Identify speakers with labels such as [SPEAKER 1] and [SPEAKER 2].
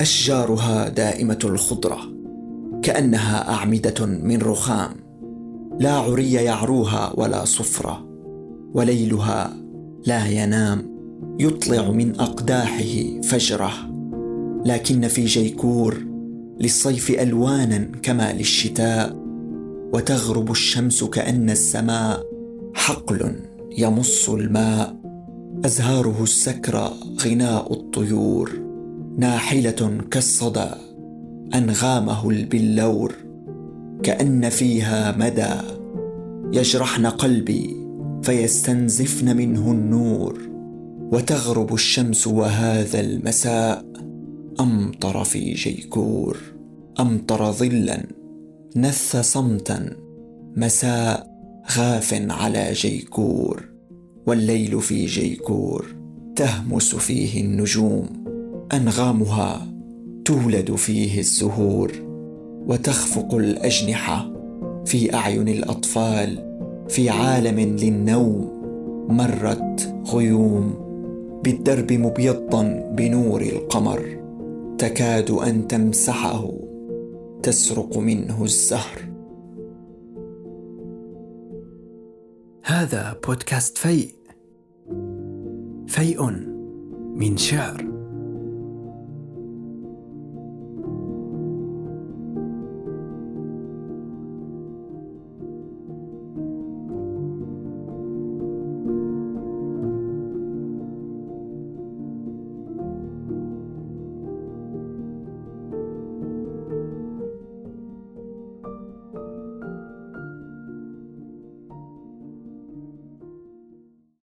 [SPEAKER 1] أشجارها دائمة الخضرة كأنها أعمدة من رخام. لا عري يعروها ولا صفرة وليلها لا ينام يطلع من أقداحه فجرة. لكن في جيكور للصيف ألوانا كما للشتاء وتغرب الشمس كأن السماء حقل يمص الماء. أزهاره السكرى غناء الطيور. ناحلة كالصدى أنغامه البلور كأن فيها مدى. يجرحن قلبي فيستنزفن منه النور. وتغرب الشمس وهذا المساء أمطر في جيكور. أمطر ظلا نث صمتا. مساء غاف على جيكور. والليل في جيكور تهمس فيه النجوم. أنغامها تولد فيه الزهور وتخفق الأجنحة في أعين الأطفال في عالم للنوم مرت غيوم بالدرب مبيضا بنور القمر تكاد أن تمسحه تسرق منه الزهر.
[SPEAKER 2] هذا بودكاست فيء. فيء من شعر.